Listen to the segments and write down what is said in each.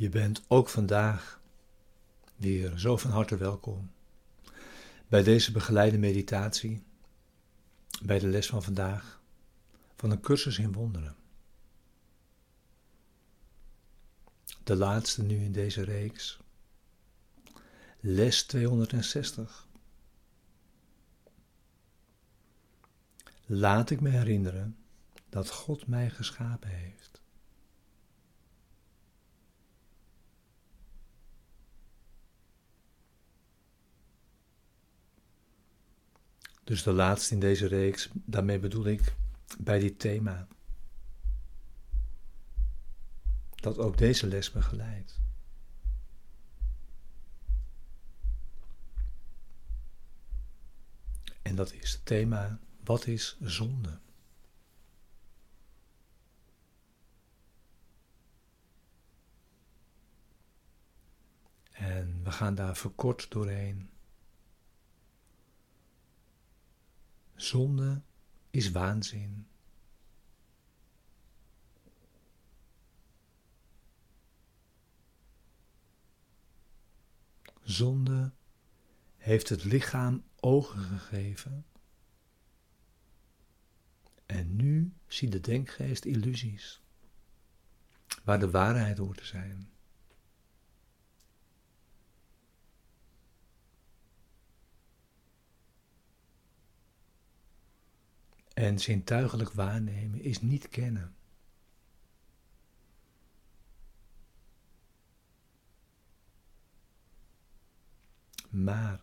Je bent ook vandaag weer zo van harte welkom bij deze begeleide meditatie, bij de les van vandaag van een cursus in wonderen. De laatste nu in deze reeks, les 260. Laat ik me herinneren dat God mij geschapen heeft. Dus de laatste in deze reeks, daarmee bedoel ik bij dit thema. Dat ook deze les begeleidt. En dat is het thema, wat is zonde? En we gaan daar verkort doorheen. Zonde is waanzin. Zonde heeft het lichaam ogen gegeven. En nu ziet de denkgeest illusies, waar de waarheid hoort te zijn. En zintuigelijk waarnemen is niet kennen. Maar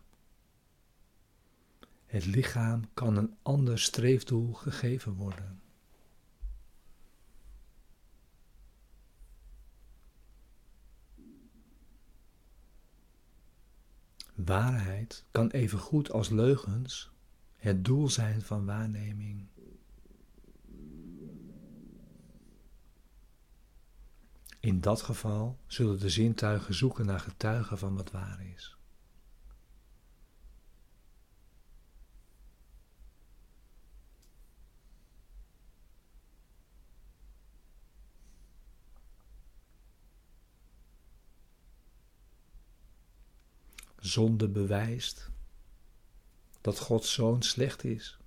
het lichaam kan een ander streefdoel gegeven worden. Waarheid kan even goed als leugens het doel zijn van waarneming. In dat geval zullen de zintuigen zoeken naar getuigen van wat waar is. Zonde bewijst dat Gods zoon slecht is.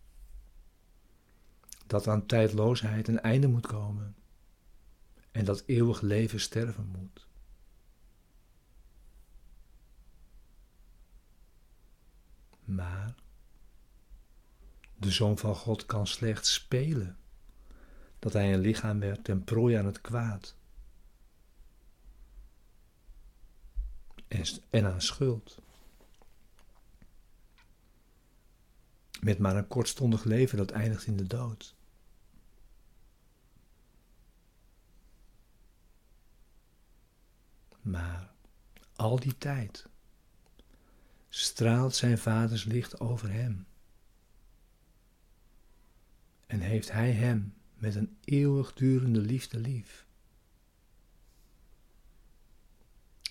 Dat aan tijdloosheid een einde moet komen en dat eeuwig leven sterven moet. Maar de Zoon van God kan slechts spelen dat hij een lichaam werd ten prooi aan het kwaad en aan schuld. Met maar een kortstondig leven dat eindigt in de dood. Maar al die tijd straalt zijn vaders licht over hem. En heeft hij hem met een eeuwigdurende liefde lief.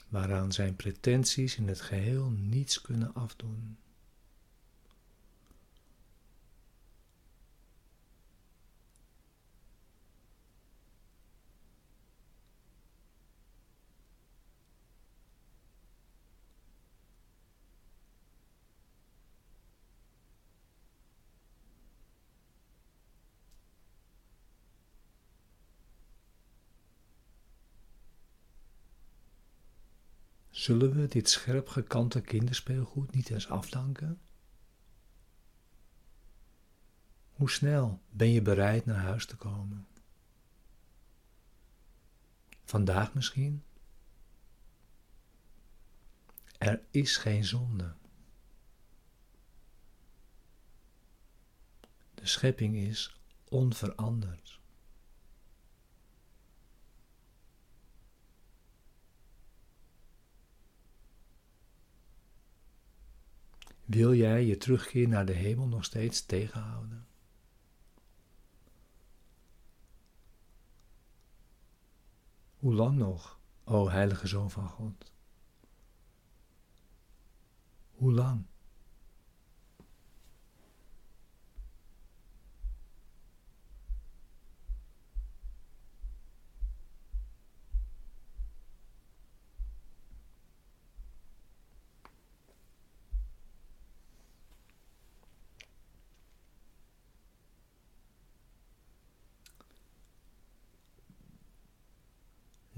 Waaraan zijn pretenties in het geheel niets kunnen afdoen. Zullen we dit scherp gekante kinderspeelgoed niet eens afdanken? Hoe snel ben je bereid naar huis te komen? Vandaag misschien? Er is geen zonde. De schepping is onveranderd. Wil jij je terugkeer naar de hemel nog steeds tegenhouden? Hoe lang nog, o heilige Zoon van God? Hoe lang?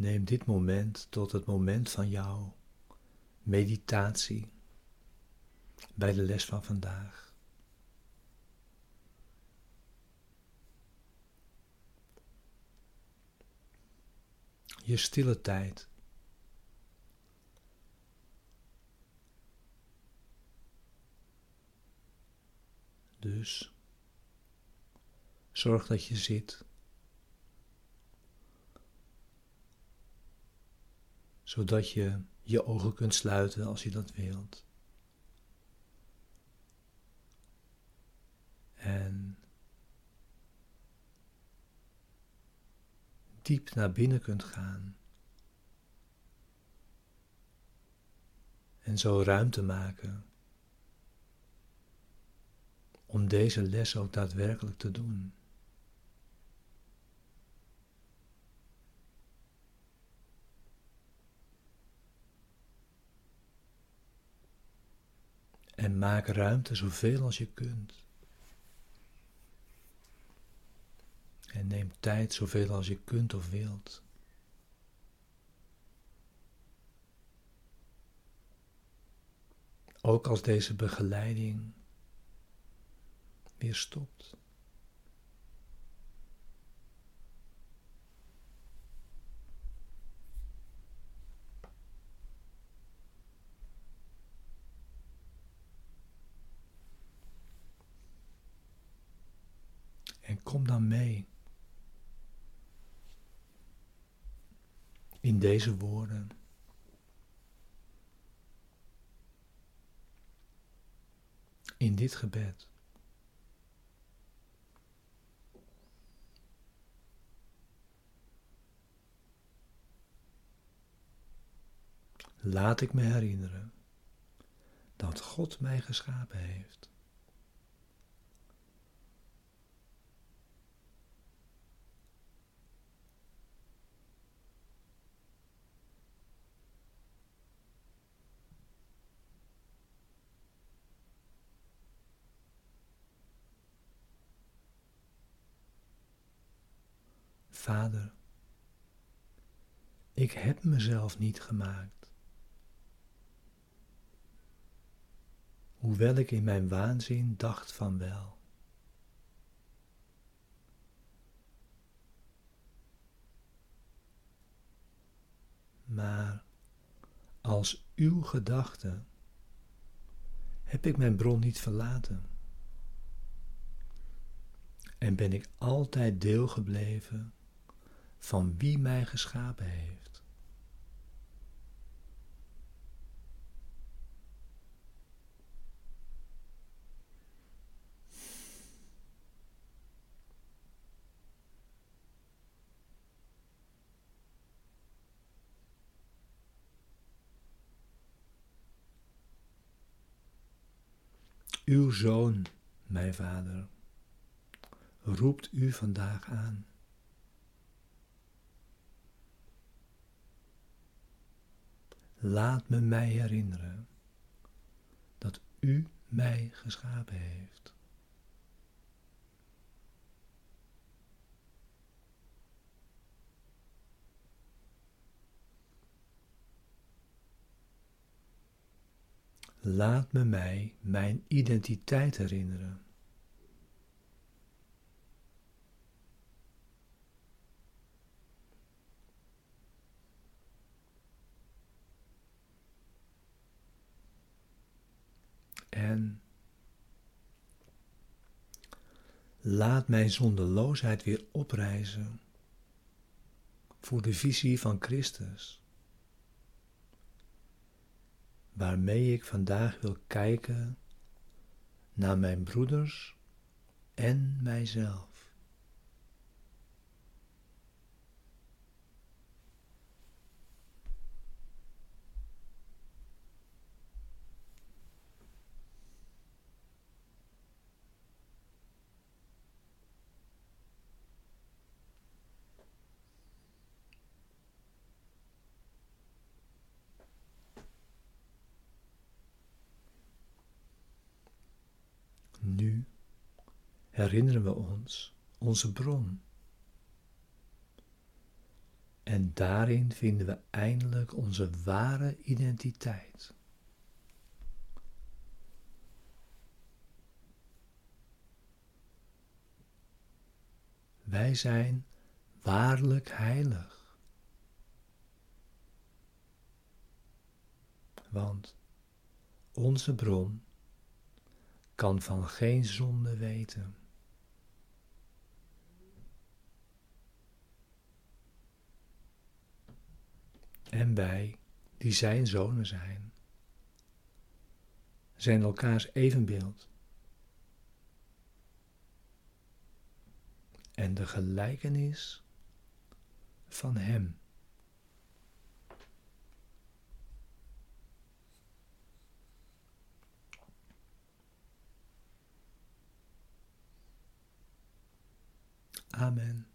Neem dit moment tot het moment van jouw meditatie bij de les van vandaag. Je stille tijd. Dus zorg dat je zit. Zodat je je ogen kunt sluiten als je dat wilt. En diep naar binnen kunt gaan. En zo ruimte maken om deze les ook daadwerkelijk te doen. En maak ruimte zoveel als je kunt. En neem tijd zoveel als je kunt of wilt. Ook als deze begeleiding weer stopt. En kom dan mee in deze woorden. In dit gebed. Laat ik me herinneren dat God mij geschapen heeft. Vader, ik heb mezelf niet gemaakt. Hoewel ik in mijn waanzin dacht van wel. Maar als uw gedachte heb ik mijn bron niet verlaten en ben ik altijd deel gebleven van wie mij geschapen heeft. Uw zoon, mijn vader, roept u vandaag aan. Laat me mij herinneren dat U mij geschapen heeft. Laat me mij mijn identiteit herinneren. En laat mijn zondeloosheid weer oprijzen voor de visie van Christus, waarmee ik vandaag wil kijken naar mijn broeders en mijzelf. Nu herinneren we ons onze bron. En daarin vinden we eindelijk onze ware identiteit. Wij zijn waarlijk heilig. Want onze bron kan van geen zonde weten. En wij, die zijn zonen zijn, zijn elkaars evenbeeld. En de gelijkenis van Hem. Amen.